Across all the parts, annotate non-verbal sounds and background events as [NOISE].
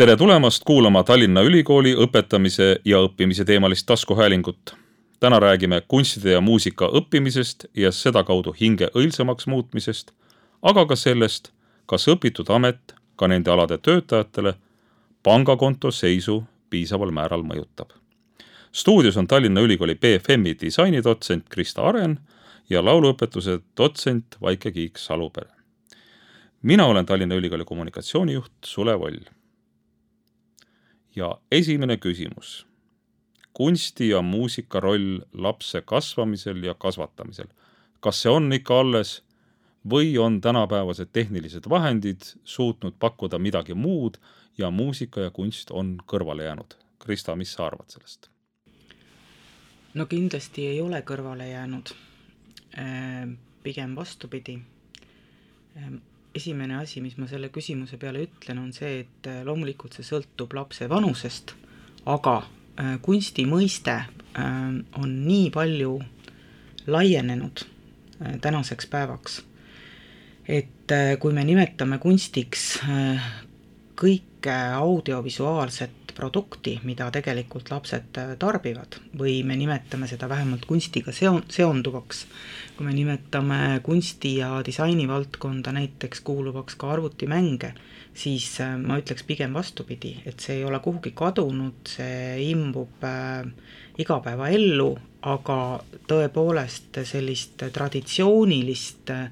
tere tulemast kuulama Tallinna Ülikooli õpetamise ja õppimise teemalist taskuhäälingut. täna räägime kunstide ja muusika õppimisest ja sedakaudu hinge õilsamaks muutmisest, aga ka sellest, kas õpitud amet ka nende alade töötajatele pangakonto seisu piisaval määral mõjutab. stuudios on Tallinna Ülikooli BFM-i disainidotsent Krista Aren ja lauluõpetuse dotsent Vaike Kiik-Salupere. mina olen Tallinna Ülikooli kommunikatsioonijuht Sule Voll ja esimene küsimus. kunsti ja muusika roll lapse kasvamisel ja kasvatamisel. kas see on ikka alles või on tänapäevased tehnilised vahendid suutnud pakkuda midagi muud ja muusika ja kunst on kõrvale jäänud? Krista, mis sa arvad sellest? no kindlasti ei ole kõrvale jäänud. Äh, pigem vastupidi äh, esimene asi, mis ma selle küsimuse peale ütlen, on see, et äh, loomulikult see sõltub lapse vanusest, aga äh, kunsti mõiste äh, on nii palju laienenud tänaseks päevaks, et kui me nimetame kunstiks kõike audiovisuaalset produkti, mida tegelikult lapsed tarbivad. Või me nimetame seda vähemalt kunstiga seo-, seonduvaks, kui me nimetame kunsti ja disaini valdkonda näiteks kuuluvaks ka arvutimänge, siis äh, ma ütleks pigem vastupidi, et see ei ole kuhugi kadunud, see imbub äh, igapäevaellu, aga tõepoolest sellist traditsioonilist äh,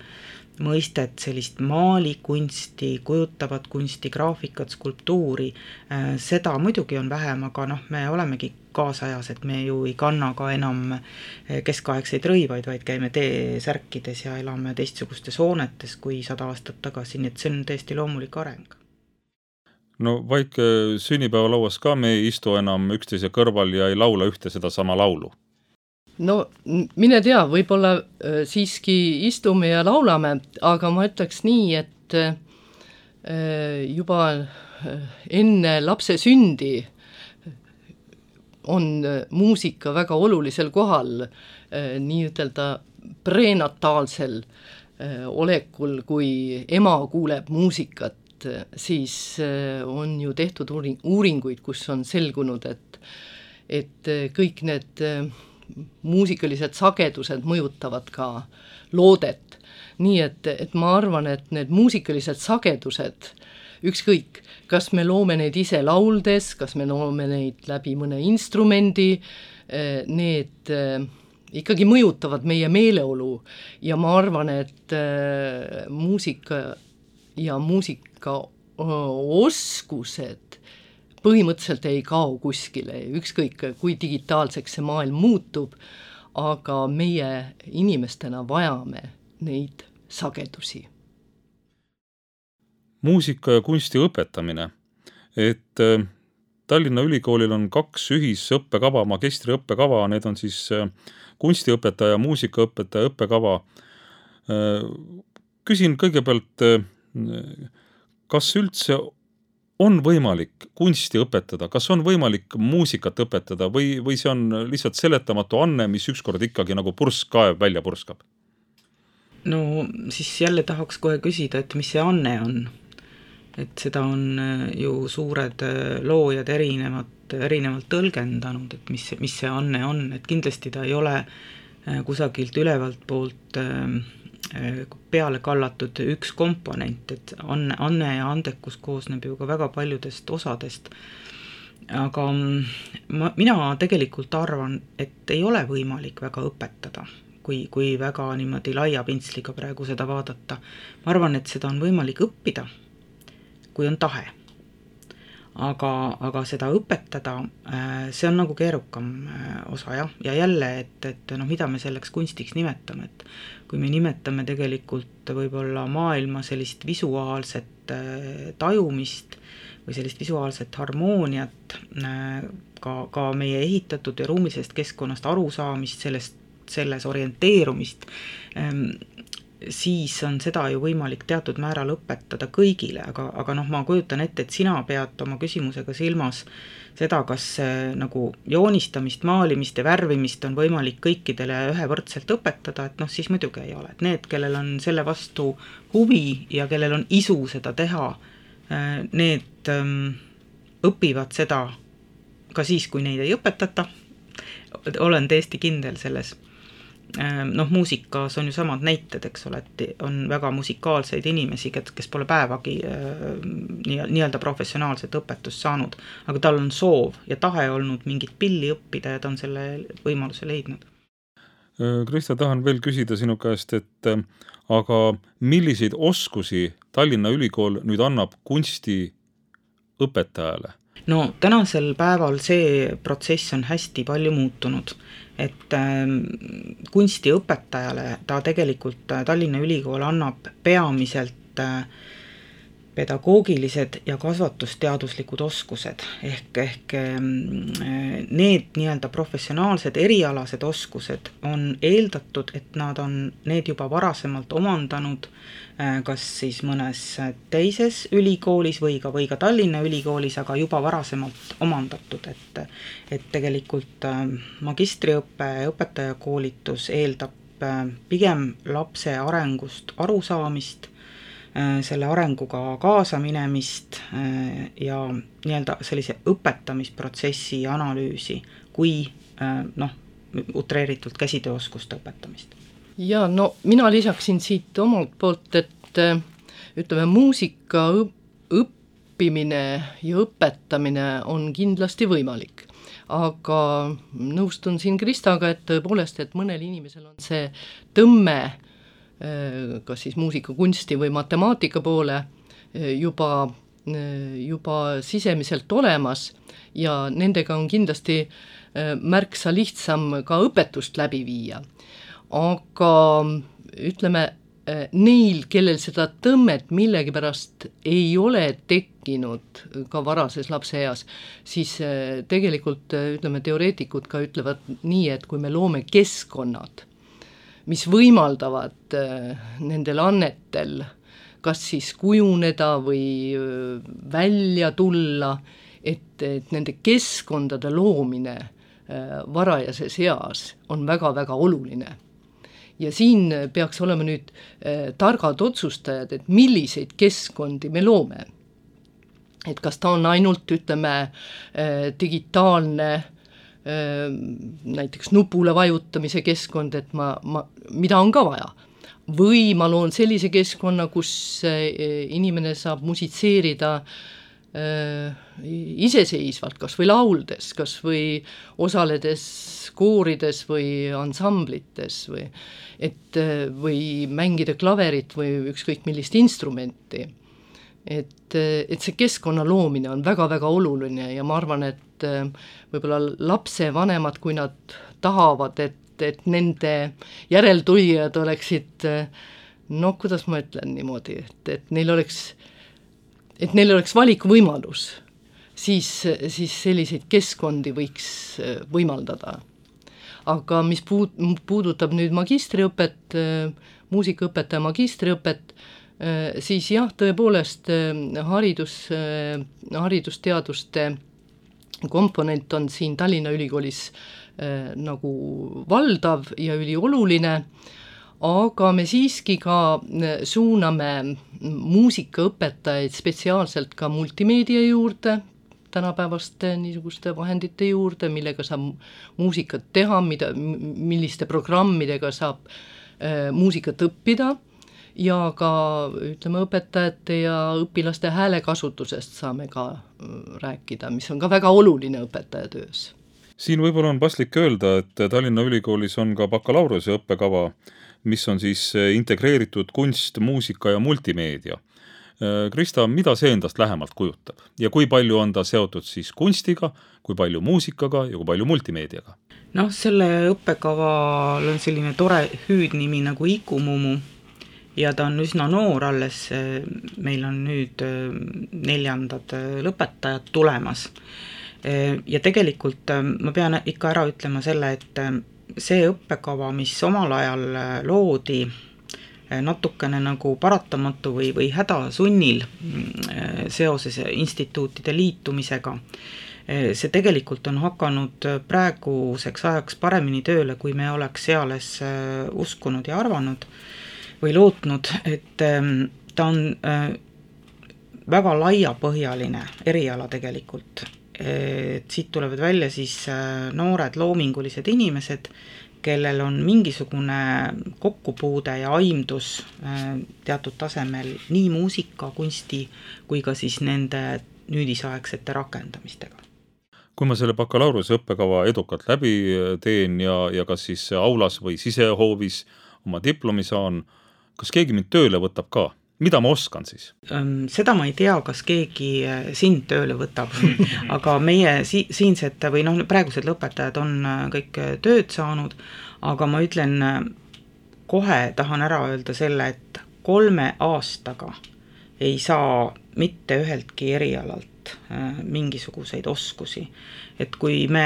mõistet, sellist maalikunsti, kujutavat kunsti, graafikat, skulptuuri, äh, seda muidugi on vähem, aga noh, me olemegi kaasajas, et me ju ei kanna ka enam äh, keskaegseid rõivaid, vaid käime T-särkides ja elame teistsugustes hoonetes kui sada aastat tagasi, nii et see on täiesti loomulik areng. No Vaike sünnipäevalauas ka me ei istu enam üksteise kõrval ja ei laula ühte sedasama laulu no mine tea, võib-olla äh, siiski istume ja laulame, aga ma ütleks nii, et äh, juba äh, enne lapse sündi on muusika väga olulisel kohal nii-ütelda prenataalsel olekul, kui ema kuuleb muusikat, siis on ju tehtud uuring, uuringuid, kus on selgunud, et et kõik need muusikalised sagedused mõjutavad ka loodet. nii et, et ma arvan, et need muusikalised sagedused, ükskõik, kas me loome neid ise lauldes, kas me loome neid läbi mõne instrumendi, eh, need eh, ikkagi mõjutavad meie meeleolu ja ma arvan, et äh, muusika ja muusika oskused põhimõtteliselt ei kao kuskile, ükskõik kui digitaalseks see maailm muutub, aga meie inimestena vajame neid sagedusi. muusika ja kunsti õpetamine, et äh, Tallinna Ülikoolil on kaks ühisõppekava, magistriõppekava, need on siis äh, kunstiõpetaja, muusikaõpetaja õppekava. Äh, küsin kõigepealt, kas üldse on võimalik kunsti õpetada, kas on võimalik muusikat õpetada või, või see on lihtsalt seletamatu anne, mis ükskord ikkagi nagu purskkaev välja purskab? no siis jälle tahaks kohe küsida, et mis see anne on. et seda on äh, ju suured äh, loojad erinevat, erinevalt tõlgendanud, et mis, mis see anne on, et kindlasti ta ei ole äh, kusagilt ülevalt poolt äh, peale kallatud üks komponent, et anne, anne ja andekus koosneb ju ka väga paljudest osadest. aga ma, mina tegelikult arvan, et ei ole võimalik väga õpetada, kui, kui väga niimoodi laia pintsliga praegu seda vaadata. ma arvan, et seda on võimalik õppida, kui on tahe aga, aga seda õpetada, äh, see on nagu keerukam äh, osa jah, ja jälle, et, et noh, mida me selleks kunstiks nimetame, et kui me nimetame tegelikult võib-olla maailma sellist visuaalset äh, tajumist või sellist visuaalset harmooniat, ka, ka meie ehitatud ja ruumilisest keskkonnast arusaamist, sellest, selles orienteerumist, ähm, siis on seda ju võimalik teatud määral õpetada kõigile, aga, aga noh, ma kujutan ette, et sina pead oma küsimusega silmas seda, kas nagu joonistamist, maalimist ja värvimist on võimalik kõikidele ühevõrdselt õpetada, et noh, siis muidugi ei ole, et need, kellel on selle vastu huvi ja kellel on isu seda teha, äh, need ähm, õpivad seda ka siis, kui neid ei õpetata, olen täiesti kindel selles noh, muusikas on ju samad näited, eks ole, et on väga musikaalseid inimesi, kes pole päevagi ehm, nii, nii-öelda professionaalset õpetust saanud, aga tal on soov ja tahe olnud mingit pilli õppida ja ta on selle võimaluse leidnud. Ehm, Krista, tahan veel küsida sinu käest, et aga milliseid oskusi Tallinna Ülikool nüüd annab kunstiõpetajale? no tänasel päeval see protsess on hästi palju muutunud et ähm, kunstiõpetajale ta tegelikult, äh, Tallinna Ülikool annab peamiselt äh, pedagoogilised ja kasvatusteaduslikud oskused. Ehk, ehk ähm, need nii-öelda professionaalsed erialased oskused on eeldatud, et nad on need juba varasemalt omandanud äh, kas siis mõnes teises ülikoolis või ka, või ka Tallinna Ülikoolis, aga juba varasemalt omandatud, et et tegelikult äh, magistriõpe ja õpetajakoolitus eeldab äh, pigem lapse arengust arusaamist selle arenguga kaasaminemist äh, ja nii-öelda sellise õpetamisprotsessi analüüsi, kui äh, noh, utreeritult käsitööoskuste õpetamist. jaa, no mina lisaksin siit omalt poolt, et ütleme, muusika õppimine ja õpetamine on kindlasti võimalik aga nõustun siin Kristaga, et tõepoolest, et mõnel inimesel on see tõmme Äh, kas siis muusikakunsti või matemaatika poole äh, juba, äh, juba sisemiselt olemas ja nendega on kindlasti märksa lihtsam ka õpetust läbi viia. aga ütleme, neil, kellel seda tõmmet millegipärast ei ole tekkinud ka varases lapseeas, siis tegelikult ütleme, teoreetikud ka ütlevad nii, et kui me loome keskkonnad, mis võimaldavad äh, nendel annetel kas siis kujuneda või äh, välja tulla, et, et nende keskkondade loomine äh, varajases eas on väga-väga oluline. ja siin peaks olema nüüd targad otsustajad, et milliseid keskkondi me loome. et kas ta on ainult, ütleme, digitaalne näiteks nupule vajutamise keskkond, et ma, ma, mida on ka vaja. või ma loon sellise keskkonna, kus inimene saab musitseerida iseseisvalt, kas või lauldes, kas või osaledes koorides või ansamblites või et või mängida klaverit või ükskõik millist instrumenti. et, et see keskkonna loomine on väga-väga oluline ja ma arvan, et et äh, võib-olla lapsevanemad, kui nad tahavad, et, et nende järeltulijad oleksid noh, kuidas ma ütlen niimoodi, et, et neil oleks, et neil oleks valikuvõimalus, siis, siis selliseid keskkondi võiks äh, võimaldada. aga mis puud-, puudutab nüüd magistriõpet, muusikaõpetaja magistriõpet, siis jah, tõepoolest haridus, haridusteaduste komponent on siin Tallinna Ülikoolis äh, nagu valdav ja ülioluline, aga me siiski ka äh, suuname muusikaõpetajaid spetsiaalselt ka multimeedia juurde, tänapäevaste niisuguste vahendite juurde, millega saab muusikat teha, mida, milliste programmidega saab äh, muusikat õppida ja ka ütleme, õpetajate ja õpilaste häälekasutusest saame ka äh, rääkida, mis on ka väga oluline õpetaja töös. siin võib-olla on paslik öelda, et Tallinna Ülikoolis on ka bakalaureuse õppekava, mis on siis integreeritud kunst, muusika ja multimeedia. Krista, mida see endast lähemalt kujutab ja kui palju on ta seotud siis kunstiga, kui palju muusikaga ja kui palju multimeediaga? noh, selle õppekaval on selline tore hüüdnimi nagu Ikumumu ja ta on üsna noor alles, meil on nüüd äh, neljandad äh, lõpetajad tulemas. Äh, ja tegelikult ma pean ikka ära ütlema selle, et see õppekava, mis omal ajal loodi, natukene nagu paratamatu või, või hädasunnil seoses instituutide liitumisega, see tegelikult on hakanud praeguseks ajaks paremini tööle, kui me oleks eales uskunud ja arvanud või lootnud, et ähm, ta on äh, väga laiapõhjaline eriala tegelikult. et siit tulevad välja siis noored loomingulised inimesed, kellel on mingisugune kokkupuude ja aimdus teatud tasemel nii muusika, kunsti kui ka siis nende nüüdisaegsete rakendamistega kui ma selle bakalaureuse õppekava edukalt läbi teen ja, ja kas siis aulas või sisehoovis oma diplomi saan, kas keegi mind tööle võtab ka? mida ma oskan siis? Seda ma ei tea, kas keegi äh, sind tööle võtab, [LAUGHS] aga meie si-, siinsed või noh, praegused lõpetajad on äh, kõik äh, tööd saanud, aga ma ütlen, kohe tahan ära öelda selle, et kolme aastaga ei saa mitte üheltki erialalt mingisuguseid oskusi. Et kui me,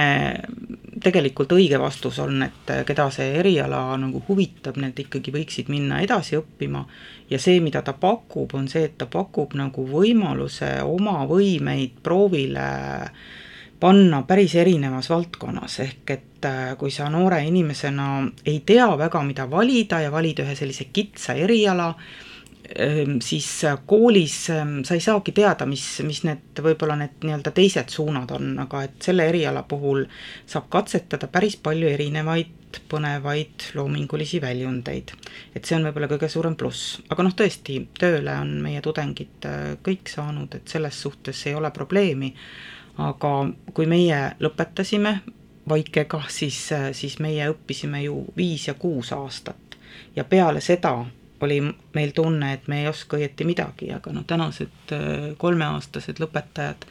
tegelikult õige vastus on, et keda see eriala nagu huvitab, need ikkagi võiksid minna edasi õppima. Ja see, mida ta pakub, on see, et ta pakub nagu võimaluse oma võimeid proovile panna päris erinevas valdkonnas, ehk et äh, kui sa noore inimesena ei tea väga, mida valida ja valid ühe sellise kitsa eriala, siis äh, koolis ähm, sa ei saagi teada, mis, mis need võib-olla need nii-öelda teised suunad on, aga et selle eriala puhul saab katsetada päris palju erinevaid põnevaid loomingulisi väljundeid. et see on võib-olla kõige suurem pluss, aga noh, tõesti, tööle on meie tudengid äh, kõik saanud, et selles suhtes ei ole probleemi, aga kui meie lõpetasime Vaikega, siis, äh, siis meie õppisime ju viis ja kuus aastat. Ja peale seda oli meil tunne, et me ei oska õieti midagi, aga noh, tänased äh, kolmeaastased lõpetajad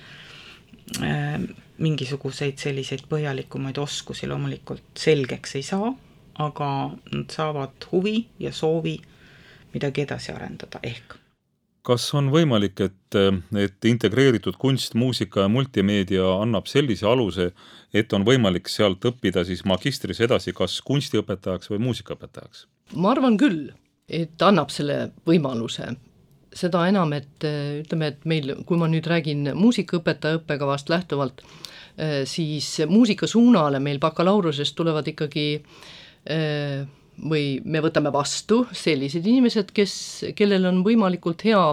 äh, mingisuguseid selliseid põhjalikumaid oskusi loomulikult selgeks ei saa, aga nad saavad huvi ja soovi midagi edasi arendada, ehk. kas on võimalik, et, et integreeritud kunst, muusika ja multimeedia annab sellise aluse, et on võimalik sealt õppida siis magistris edasi kas kunstiõpetajaks või muusikaõpetajaks? ma arvan küll et annab selle võimaluse. seda enam, et ütleme, et meil, kui ma nüüd räägin muusikaõpetaja õppekavast lähtuvalt, siis muusikasuunale meil bakalaureusest tulevad ikkagi või me võtame vastu sellised inimesed, kes, kellel on võimalikult hea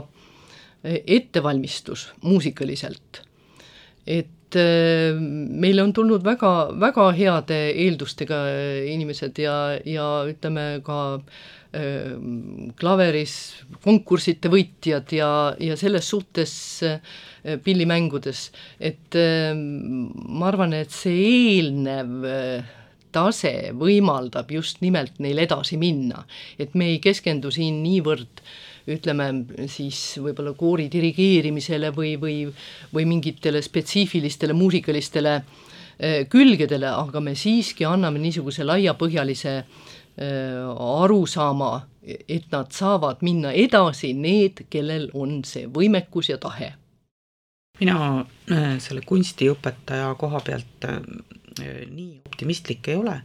ettevalmistus muusikaliselt. et meile on tulnud väga, väga heade eeldustega inimesed ja, ja ütleme ka äh, klaveris konkursside võitjad ja, ja selles suhtes pillimängudes, et ma arvan, et see eelnev tase võimaldab just nimelt neil edasi minna, et me ei keskendu siin niivõrd ütleme siis võib-olla koori dirigeerimisele või, või, või mingitele spetsiifilistele muusikalistele külgedele, aga me siiski anname niisuguse laiapõhjalise Äh, aru saama, et nad saavad minna edasi, need, kellel on see võimekus ja tahe. mina äh, selle kunstiõpetaja koha pealt äh, nii optimistlik ei ole,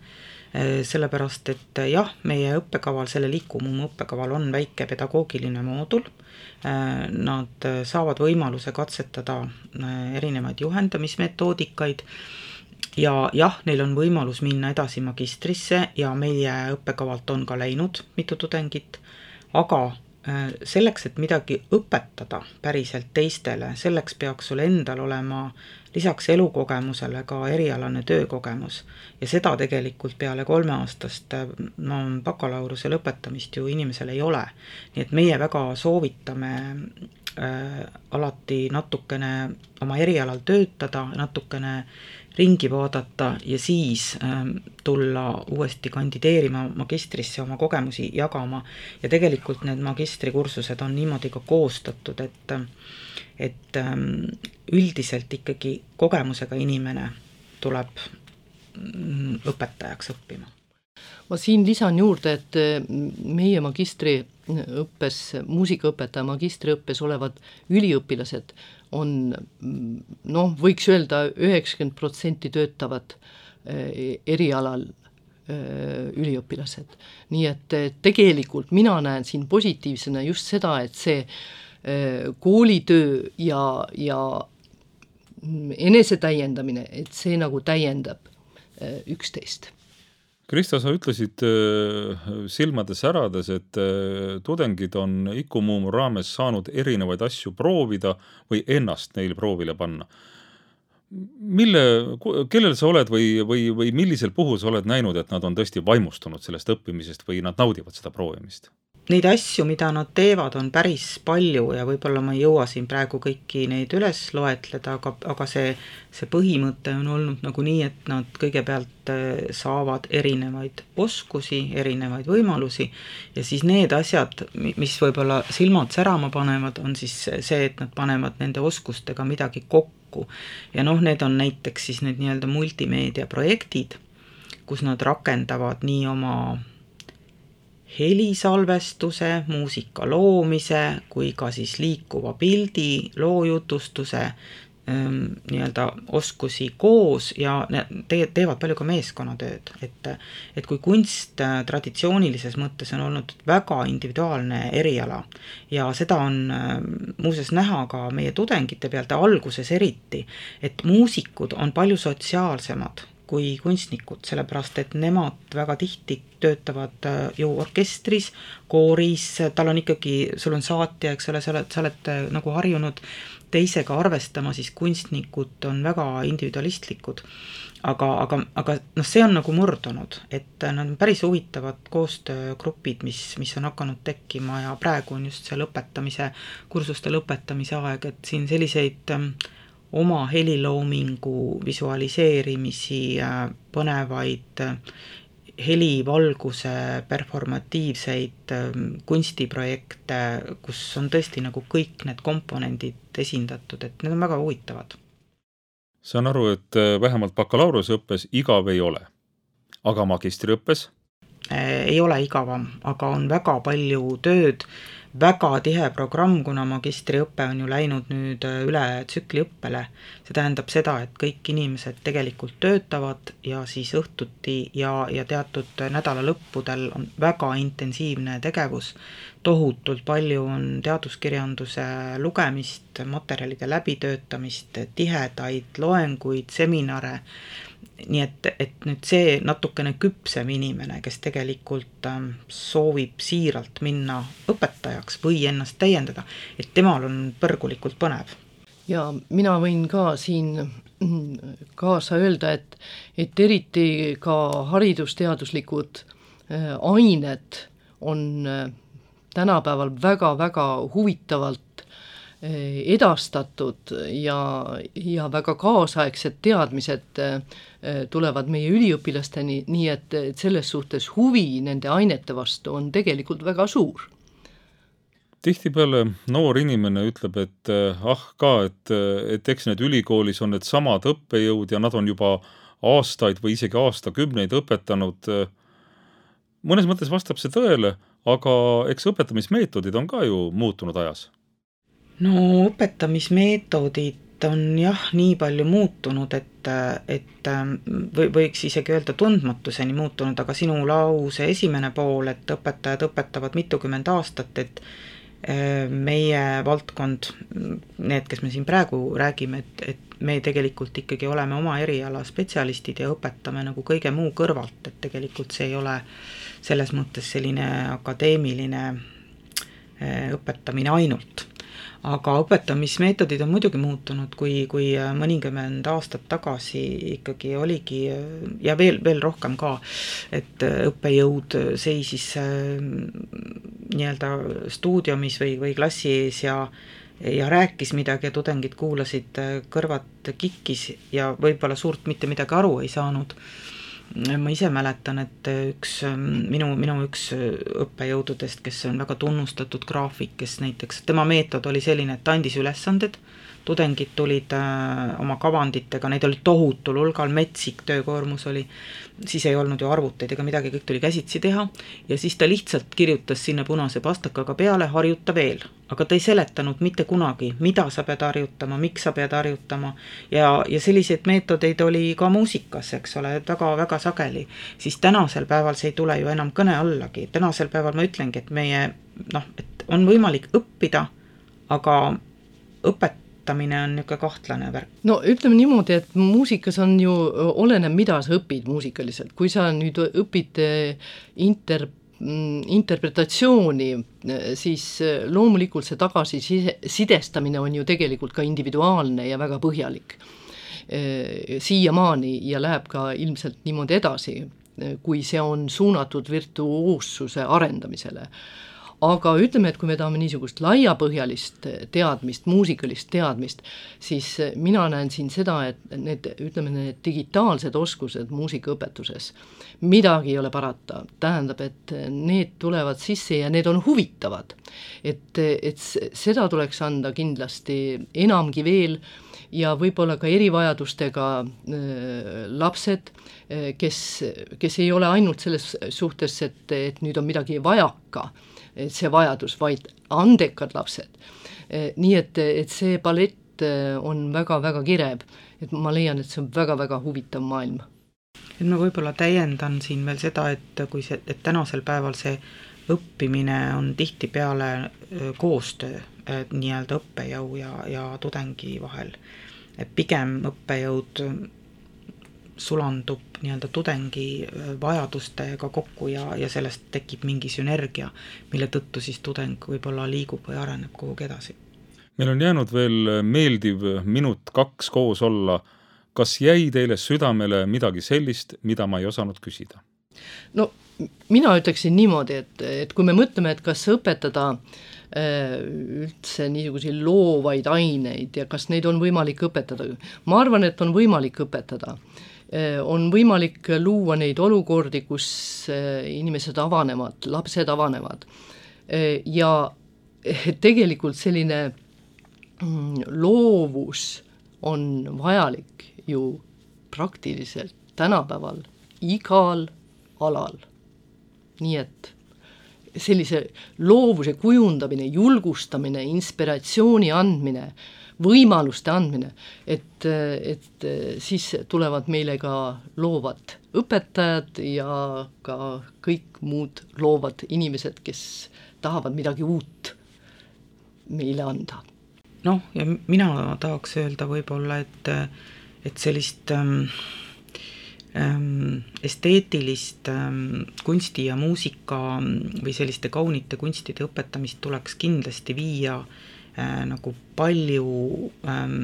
sellepärast et jah, meie õppekaval, sellel IKUMUM õppekaval on väike pedagoogiline moodul, nad saavad võimaluse katsetada erinevaid juhendamismetoodikaid ja jah, neil on võimalus minna edasi magistrisse ja meie õppekavalt on ka läinud mitu tudengit, aga äh, selleks, et midagi õpetada päriselt teistele, selleks peaks sul endal olema lisaks elukogemusele ka erialane töökogemus. ja seda tegelikult peale kolmeaastast no bakalaureuse lõpetamist ju inimesel ei ole. nii et meie väga soovitame äh, alati natukene oma erialal töötada, natukene ringi vaadata ja siis ähm, tulla uuesti kandideerima magistrisse oma kogemusi jagama. ja tegelikult need magistrikursused on niimoodi ka koostatud, et, et ähm, üldiselt ikkagi kogemusega inimene tuleb mm, õpetajaks õppima ma siin lisan juurde, et meie magistriõppes, muusikaõpetaja magistriõppes olevad üliõpilased on noh, võiks öelda üheksakümmend protsenti töötavad eh, erialal eh, üliõpilased. nii et tegelikult mina näen siin positiivsena just seda, et see eh, koolitöö ja, ja enesetäiendamine, et see nagu täiendab üksteist Krista, sa ütlesid äh, silmade särades, et äh, tudengid on Iku Muumu raames saanud erinevaid asju proovida või ennast neil proovile panna. mille, kellel sa oled või, või, või millisel puhul sa oled näinud, et nad on tõesti vaimustunud sellest õppimisest või nad naudivad seda proovimist? Neid asju, mida nad teevad, on päris palju ja võib-olla ma ei jõua siin praegu kõiki neid üles loetleda, aga, aga see, see põhimõte on olnud nagu nii, et nad kõigepealt äh, saavad erinevaid oskusi, erinevaid võimalusi ja siis need asjad, mis võib-olla silmad särama panevad, on siis see, et nad panevad nende oskustega midagi kokku. ja noh, need on näiteks siis need nii-öelda multimeediaprojektid, kus nad rakendavad nii oma helisalvestuse, muusika loomise kui ka siis liikuva pildi, loojutustuse ähm, nii-öelda oskusi koos ja te-, teevad palju ka meeskonnatööd, et et kui kunst äh, traditsioonilises mõttes on olnud väga individuaalne eriala ja seda on ähm, muuseas näha ka meie tudengite pealt, alguses eriti, et muusikud on palju sotsiaalsemad kui kunstnikud, sellepärast et nemad väga tihti töötavad äh, ju orkestris, kooris, tal on ikkagi, sul on saatja, eks ole, sa oled, sa oled äh, nagu harjunud teisega arvestama, siis kunstnikud on väga individualistlikud. aga, aga, aga noh, see on nagu murdunud, et äh, nad on päris huvitavad koostöögrupid, mis, mis on hakanud tekkima ja praegu on just see lõpetamise, kursuste lõpetamise aeg, et siin selliseid äh, oma heliloomingu visualiseerimisi, põnevaid helivalguse performatiivseid kunstiprojekte, kus on tõesti nagu kõik need komponendid esindatud, et need on väga huvitavad. saan aru, et äh, vähemalt bakalaureuseõppes igav ei ole, aga magistriõppes? Äh, ei ole igavam, aga on väga palju tööd väga tihe programm, kuna magistriõpe on ju läinud nüüd äh, üle tsükliõppele. see tähendab seda, et kõik inimesed tegelikult töötavad ja siis õhtuti ja, ja teatud nädalalõppudel on väga intensiivne tegevus. tohutult palju on teaduskirjanduse lugemist, materjalide läbitöötamist, tihedaid loenguid, seminare nii et, et nüüd see natukene küpsem inimene, kes tegelikult ähm, soovib siiralt minna õpetajaks või ennast täiendada, et temal on põrgulikult põnev. ja mina võin ka siin mm, kaasa öelda, et, et eriti ka haridusteaduslikud äh, ained on äh, tänapäeval väga-väga huvitavalt edastatud ja, ja väga kaasaegsed teadmised äh, tulevad meie üliõpilasteni, nii et, et selles suhtes huvi nende ainete vastu on tegelikult väga suur. tihtipeale noor inimene ütleb, et äh, ah ka, et, et eks need ülikoolis on needsamad õppejõud ja nad on juba aastaid või isegi aastakümneid õpetanud. mõnes mõttes vastab see tõele, aga eks õpetamismeetodid on ka ju muutunud ajas no õpetamismeetodid on jah, nii palju muutunud, et, et või võiks isegi öelda tundmatuseni muutunud, aga sinu lause esimene pool, et õpetajad õpetavad mitukümmend aastat, et eh, meie valdkond, need, kes me siin praegu räägime, et, et me tegelikult ikkagi oleme oma eriala spetsialistid ja õpetame nagu kõige muu kõrvalt, et tegelikult see ei ole selles mõttes selline akadeemiline eh, õpetamine ainult aga õpetamismeetodid on muidugi muutunud, kui, kui mõnikümmend aastat tagasi ikkagi oligi ja veel, veel rohkem ka, et õppejõud seisis äh, nii-öelda stuudiumis või, või klassi ees ja ja rääkis midagi ja tudengid kuulasid äh, kõrvad kikkis ja võib-olla suurt mitte midagi aru ei saanud ma ise mäletan, et üks minu, minu üks õppejõududest, kes on väga tunnustatud graafik, kes näiteks, tema meetod oli selline, et ta andis ülesanded, tudengid tulid äh, oma kavanditega, neid oli tohutul hulgal, metsik töökoormus oli, siis ei olnud ju arvuteid ega midagi, kõik tuli käsitsi teha, ja siis ta lihtsalt kirjutas sinna punase pastakaga peale, harjuta veel. aga ta ei seletanud mitte kunagi, mida sa pead harjutama, miks sa pead harjutama ja, ja selliseid meetodeid oli ka muusikas, eks ole, väga-väga sageli. siis tänasel päeval see ei tule ju enam kõne allagi, tänasel päeval ma ütlengi, et meie noh, et on võimalik õppida, aga õpet-, õpetamine on niisugune kahtlane värk. no ütleme niimoodi, et muusikas on ju, oleneb, mida sa õpid muusikaliselt, kui sa nüüd õpid inter- Mm, interpretatsiooni, siis äh, loomulikult see tagasisidestamine on ju tegelikult ka individuaalne ja väga põhjalik. Siiamaani ja läheb ka ilmselt niimoodi edasi, kui see on suunatud virtuoossuse arendamisele aga ütleme, et kui me tahame niisugust laiapõhjalist teadmist, muusikalist teadmist, siis mina näen siin seda, et need, ütleme, need digitaalsed oskused muusikaõpetuses, midagi ei ole parata, tähendab, et need tulevad sisse ja need on huvitavad. et, et seda tuleks anda kindlasti enamgi veel ja võib-olla ka erivajadustega äh, lapsed, kes, kes ei ole ainult selles suhtes, et, et nüüd on midagi vajaka see vajadus, vaid andekad lapsed. nii et, et see palett eh, on väga-väga kirev, et ma leian, et see on väga-väga huvitav maailm. et ma võib-olla täiendan siin veel seda, et kui see, et tänasel päeval see õppimine on tihtipeale eh, koostöö nii-öelda õppejõu ja, ja tudengi vahel. et pigem õppejõud sulandub nii-öelda tudengi äh, vajadustega kokku ja, ja sellest tekib mingi sünergia, mille tõttu siis tudeng võib-olla liigub või areneb kuhugi edasi. meil on jäänud veel meeldiv minut-kaks koos olla. kas jäi teile südamele midagi sellist, mida ma ei osanud küsida? no mina ütleksin niimoodi, et, et kui me mõtleme, et kas õpetada äh, üldse niisuguseid loovaid aineid ja kas neid on võimalik õpetada, ma arvan, et on võimalik õpetada Äh, on võimalik luua neid olukordi, kus äh, inimesed avanevad, lapsed avanevad. Äh, ja tegelikult selline mm, loovus on vajalik ju praktiliselt tänapäeval igal alal. nii et sellise loovuse kujundamine, julgustamine, inspiratsiooni andmine äh, võimaluste andmine, et, et siis tulevad meile ka loovad õpetajad ja ka kõik muud loovad inimesed, kes tahavad midagi uut meile anda. noh, ja mina tahaks öelda võib-olla, et, et sellist ähm, ähm, esteetilist ähm, kunsti ja muusika või selliste kaunite kunstide õpetamist tuleks kindlasti viia äh, nagu palju ähm,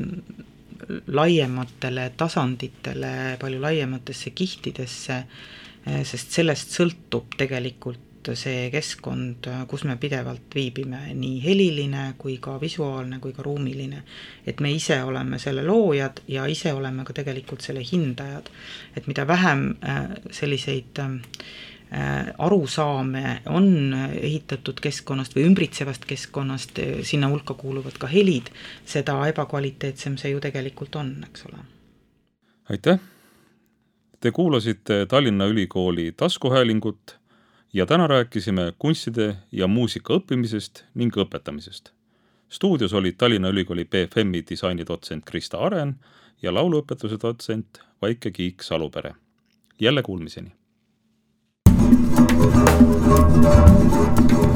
laiematele tasanditele, palju laiematesse kihtidesse äh,, sest sellest sõltub tegelikult see keskkond, kus me pidevalt viibime, nii heliline kui ka visuaalne kui ka ruumiline. et me ise oleme selle loojad ja ise oleme ka tegelikult selle hindajad. et mida vähem äh, selliseid äh, Äh, arusaame on ehitatud keskkonnast või ümbritsevast keskkonnast, sinna hulka kuuluvad ka helid, seda ebakvaliteetsem see ju tegelikult on, eks ole. aitäh! Te kuulasite Tallinna Ülikooli taskuhäälingut ja täna rääkisime kunstide ja muusika õppimisest ning õpetamisest. stuudios olid Tallinna Ülikooli BFM-i disainidotsent Krista Aren ja lauluõpetuse dotsent Vaike Kiik-Salupere. jälle kuulmiseni! Thank you.